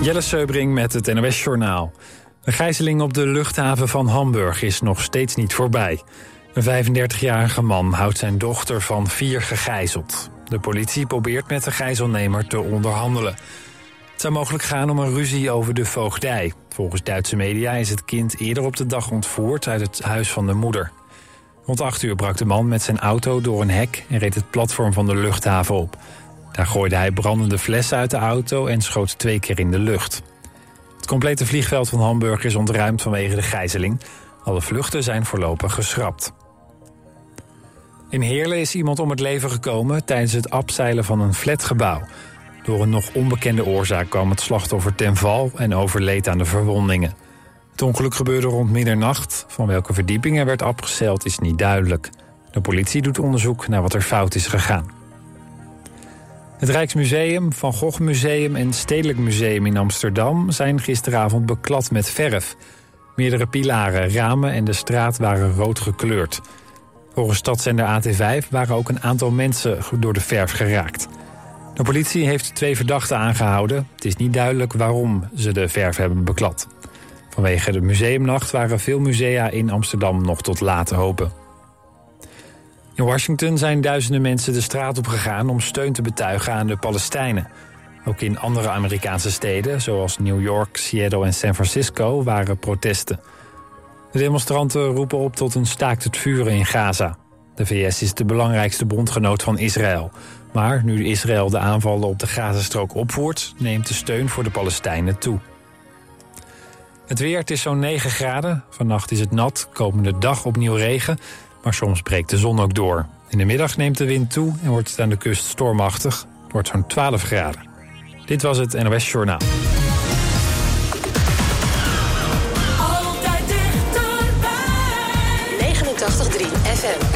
Jelle Seubring met het NOS Journaal. De gijzeling op de luchthaven van Hamburg is nog steeds niet voorbij. Een 35-jarige man houdt zijn dochter van vier gegijzeld. De politie probeert met de gijzelnemer te onderhandelen. Het zou mogelijk gaan om een ruzie over de voogdij. Volgens Duitse media is het kind eerder op de dag ontvoerd uit het huis van de moeder. Rond 8 uur brak de man met zijn auto door een hek en reed het platform van de luchthaven op. Daar gooide hij brandende flessen uit de auto en schoot twee keer in de lucht. Het complete vliegveld van Hamburg is ontruimd vanwege de gijzeling. Alle vluchten zijn voorlopig geschrapt. In Heerlen is iemand om het leven gekomen tijdens het abzeilen van een flatgebouw. Door een nog onbekende oorzaak kwam het slachtoffer ten val en overleed aan de verwondingen. Het ongeluk gebeurde rond middernacht. Van welke verdieping er werd afgezeild is niet duidelijk. De politie doet onderzoek naar wat er fout is gegaan. Het Rijksmuseum, Van Gogh Museum en Stedelijk Museum in Amsterdam zijn gisteravond beklad met verf. Meerdere pilaren, ramen en de straat waren rood gekleurd. Volgens stadszender AT5 waren ook een aantal mensen door de verf geraakt. De politie heeft twee verdachten aangehouden. Het is niet duidelijk waarom ze de verf hebben beklad. Vanwege de museumnacht waren veel musea in Amsterdam nog tot laat open. In Washington zijn duizenden mensen de straat op gegaan om steun te betuigen aan de Palestijnen. Ook in andere Amerikaanse steden, zoals New York, Seattle en San Francisco, waren protesten. De demonstranten roepen op tot een staakt het vuren in Gaza. De VS is de belangrijkste bondgenoot van Israël. Maar nu Israël de aanvallen op de Gazastrook opvoert... neemt de steun voor de Palestijnen toe. Het weer, het is zo'n 9 graden. Vannacht is het nat, komende dag opnieuw regen... maar soms breekt de zon ook door. In de middag neemt de wind toe en wordt het aan de kust stormachtig. Het wordt zo'n 12 graden. Dit was het NOS Journaal. Altijd dichterbij. 89.3 FM.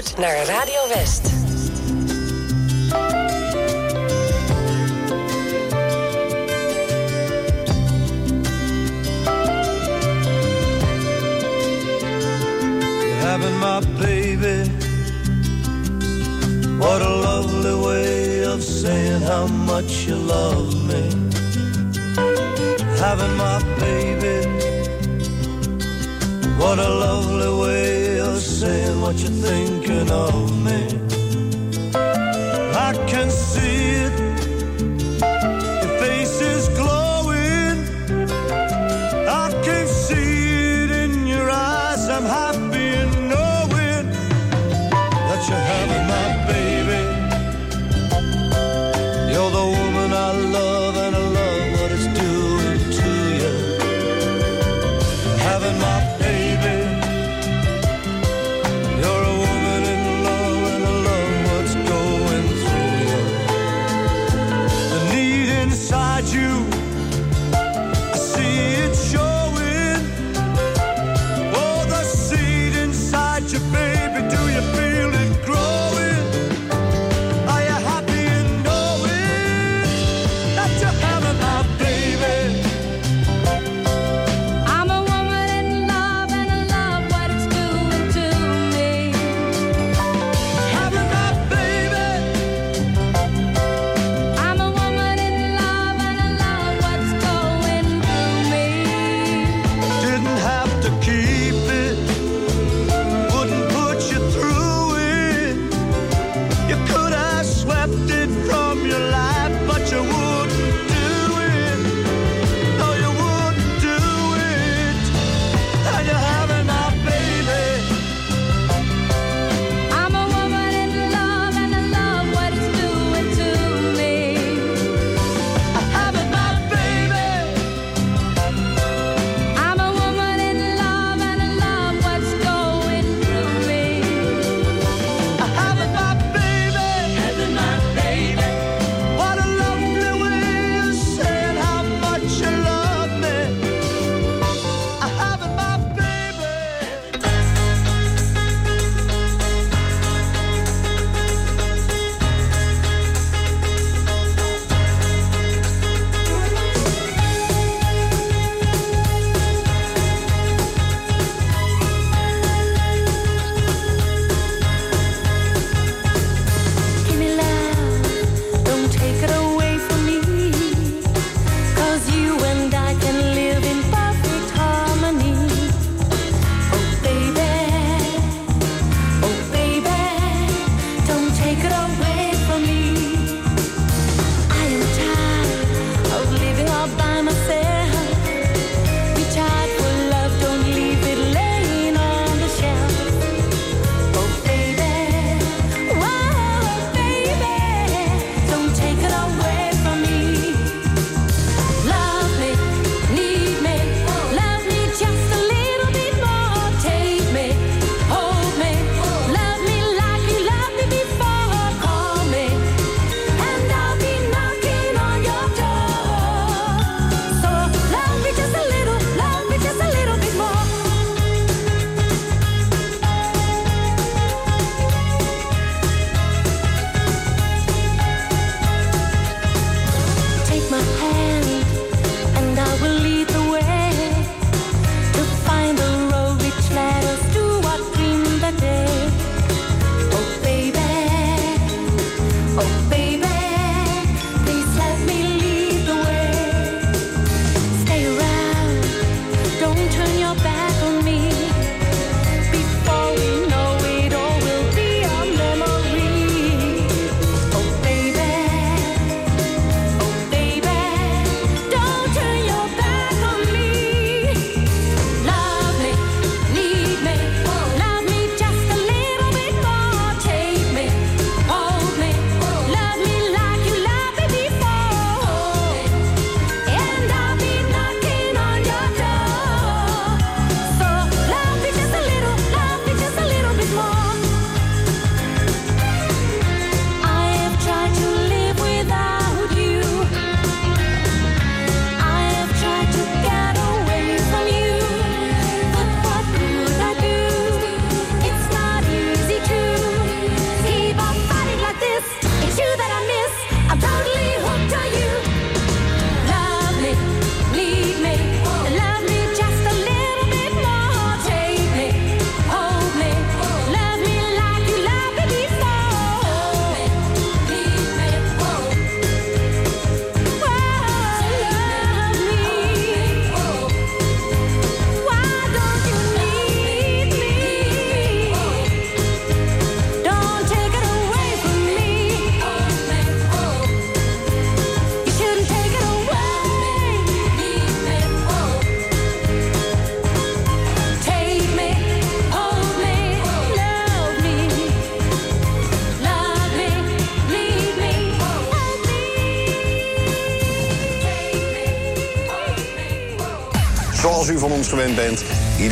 Luistert naar Radio West. having my baby. What a lovely way of saying how much you love me. Having my baby. What a lovely way saying what you're thinking of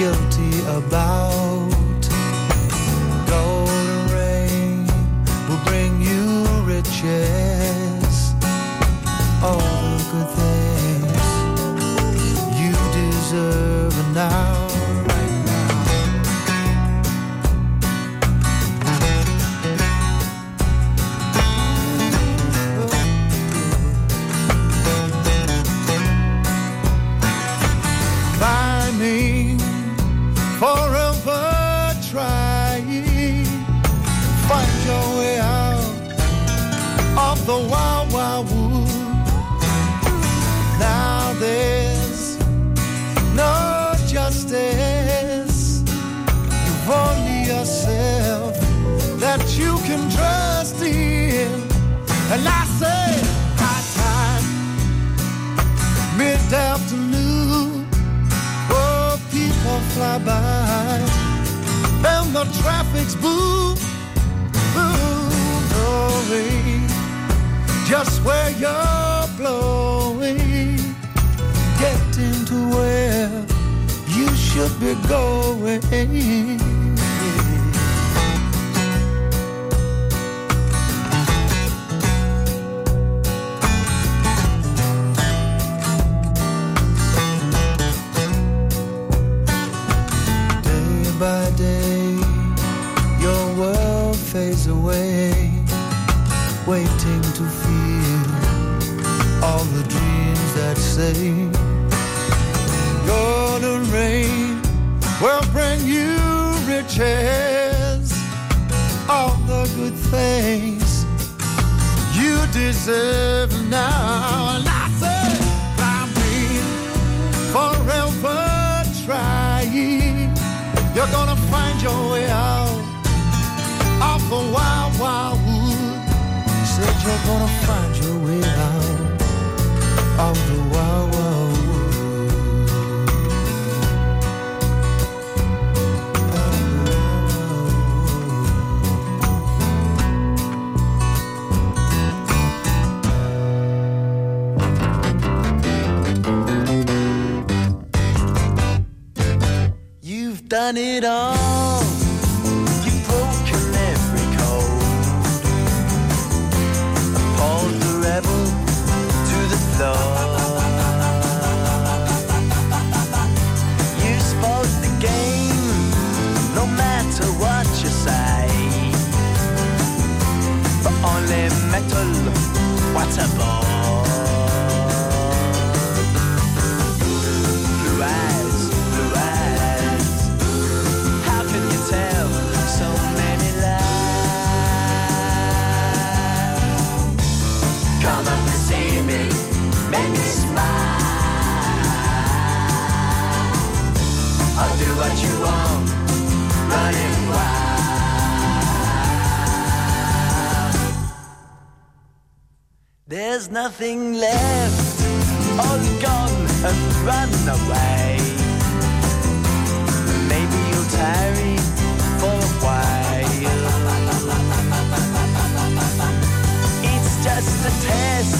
Guilty about deserve now. And I say, climbing, forever trying, you're gonna find your way out of the wild, wild wood said you're gonna find your way out done it all. You've broken every code. Appalled the rebel to the floor. You spoke the game, no matter what you say. But only metal, what a bore. What you want, running wild. There's nothing left, all gone and run away. Maybe you'll tarry for a while. It's just a test,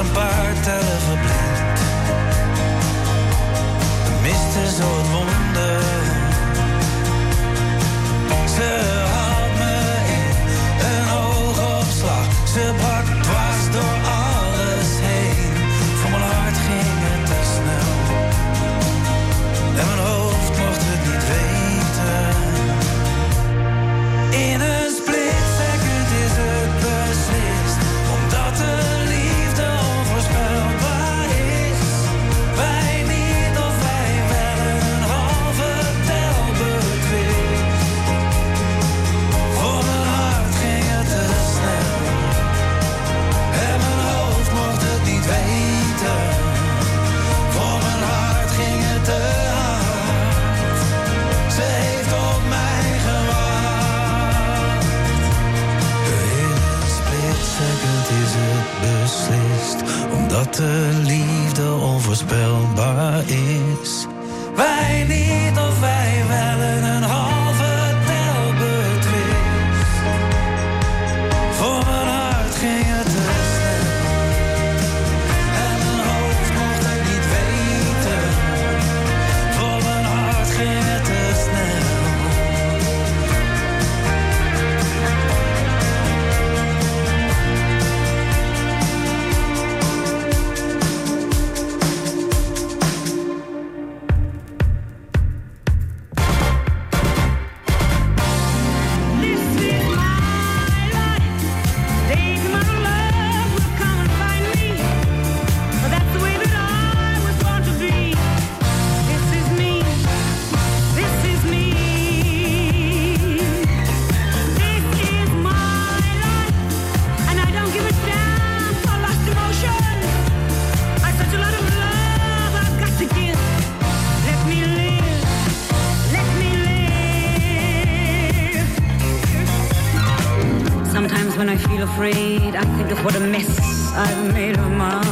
een paar tellen verblind. We misten zo wonder. to What a mess I've made of my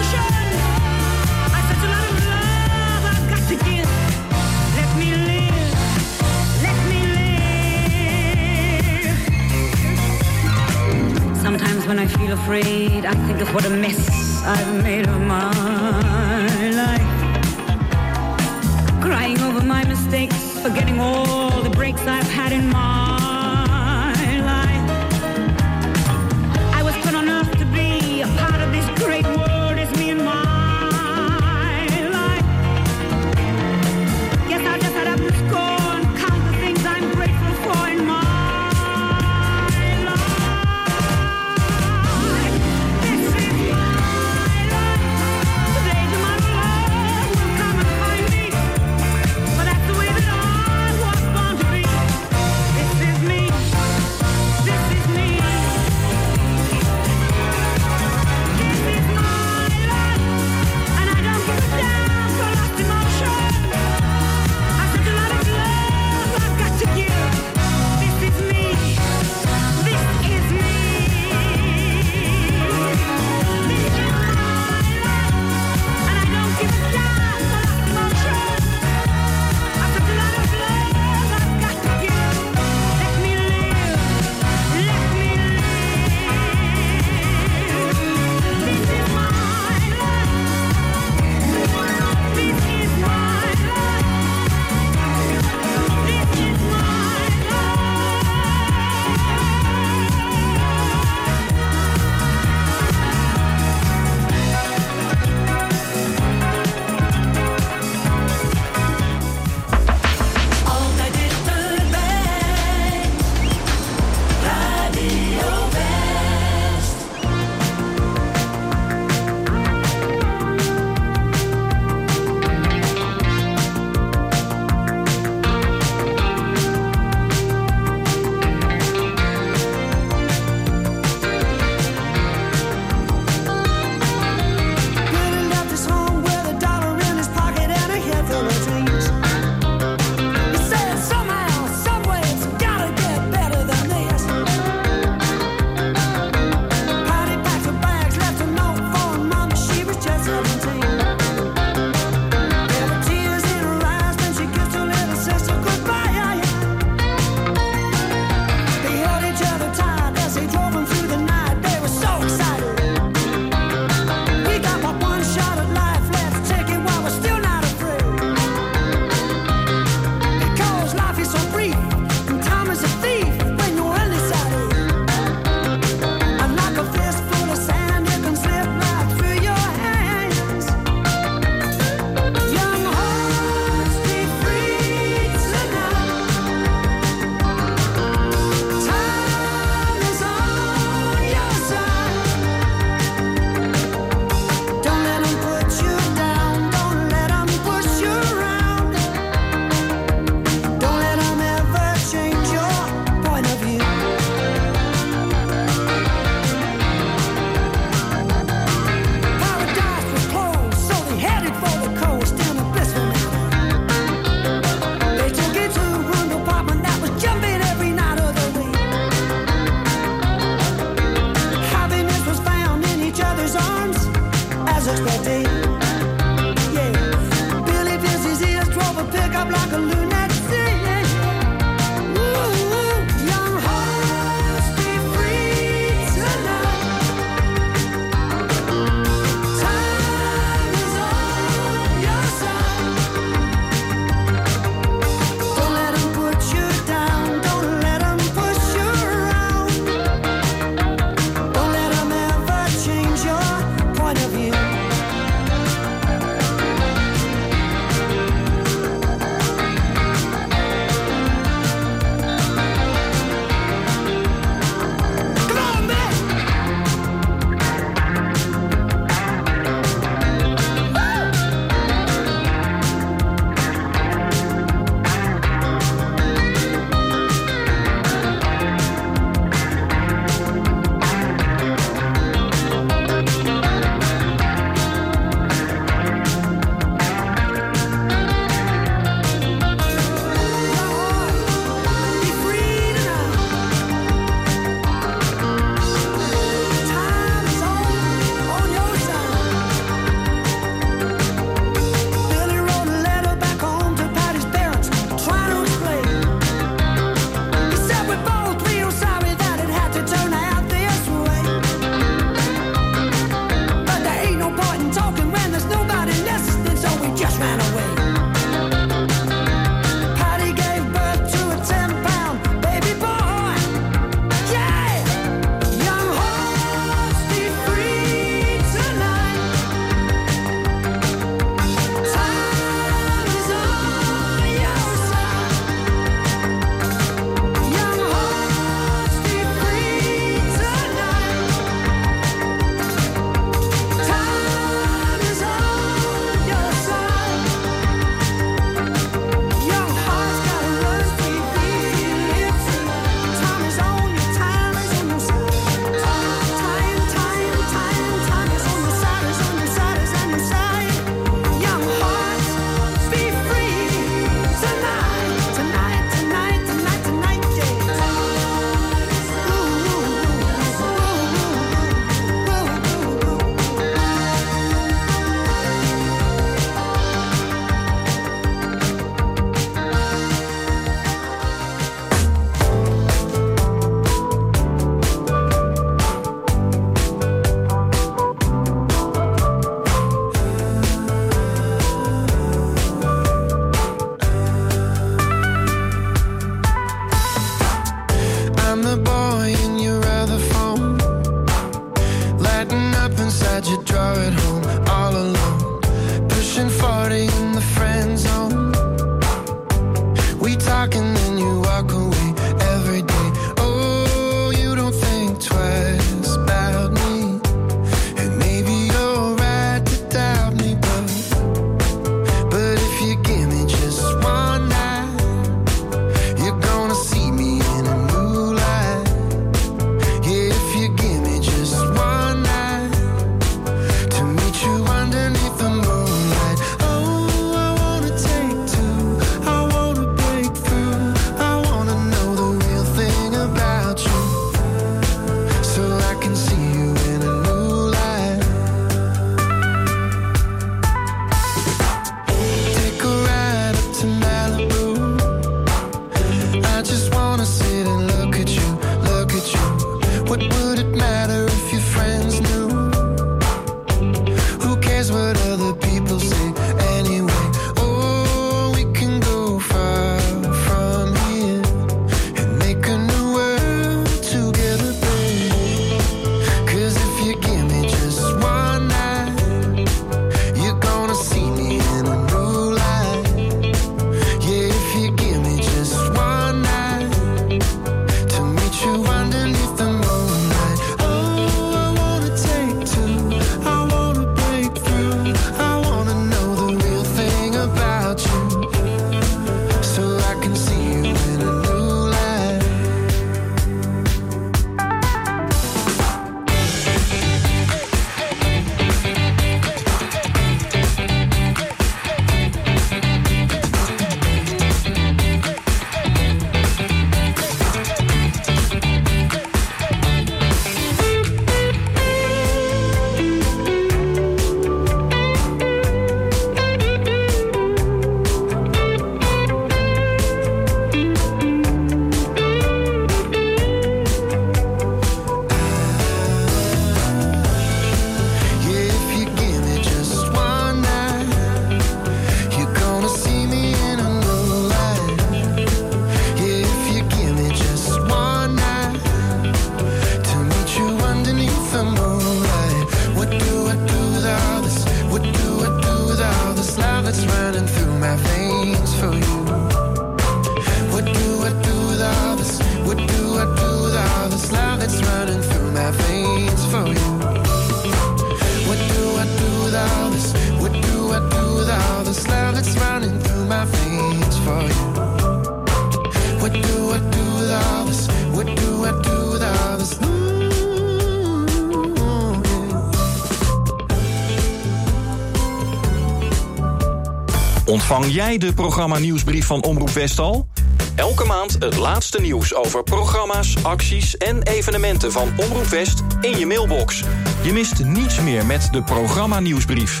Vang jij de programma nieuwsbrief van Omroep West al? Elke maand het laatste nieuws over programma's, acties en evenementen van Omroep West in je mailbox. Je mist niets meer met de programma nieuwsbrief.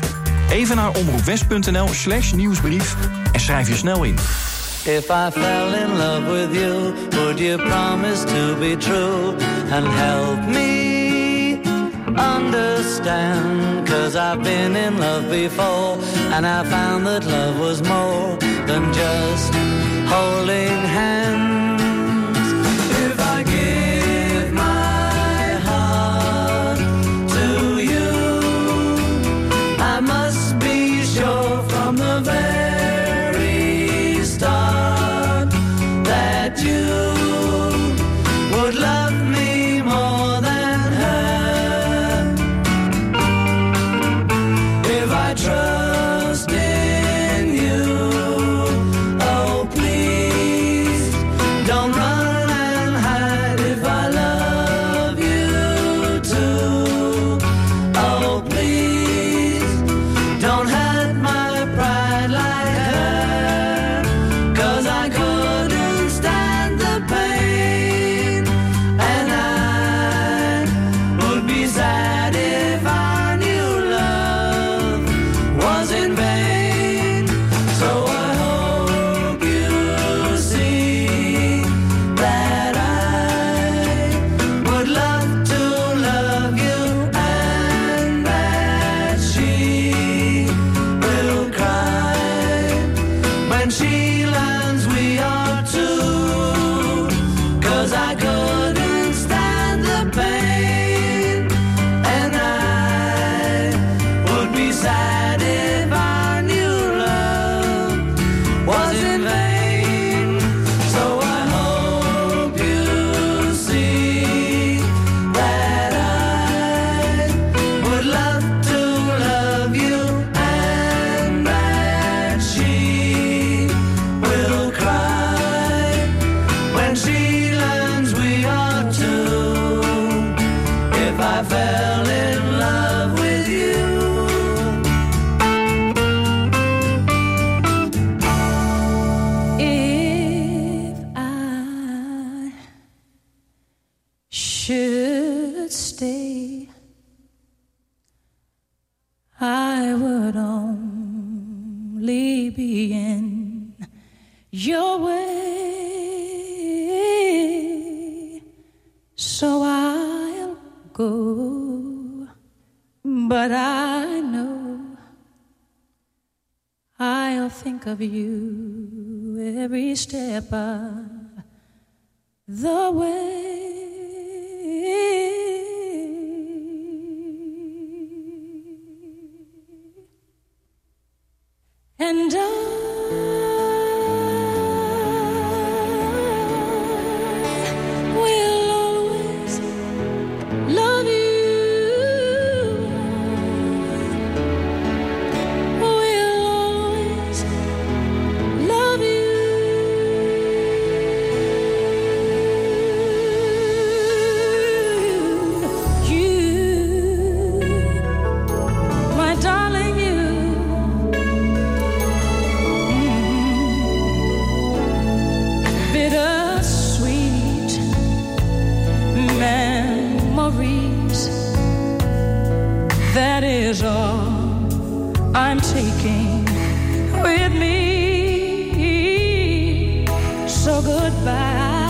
Even naar omroepwest.nl slash nieuwsbrief en schrijf je snel in. If I fell in love with you, would you promise to be true and help me? understand. Cause I've been in love before, and I found that love was more than just holding hands. If I give my heart to you, I must be sure from the very think of you every step of the way. And I so goodbye.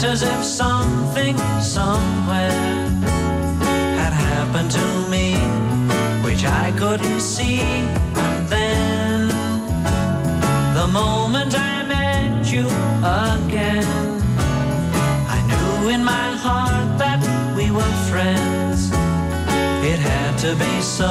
felt as if something somewhere had happened to me, which I couldn't see. And then, the moment I met you again, I knew in my heart that we were friends. It had to be so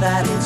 that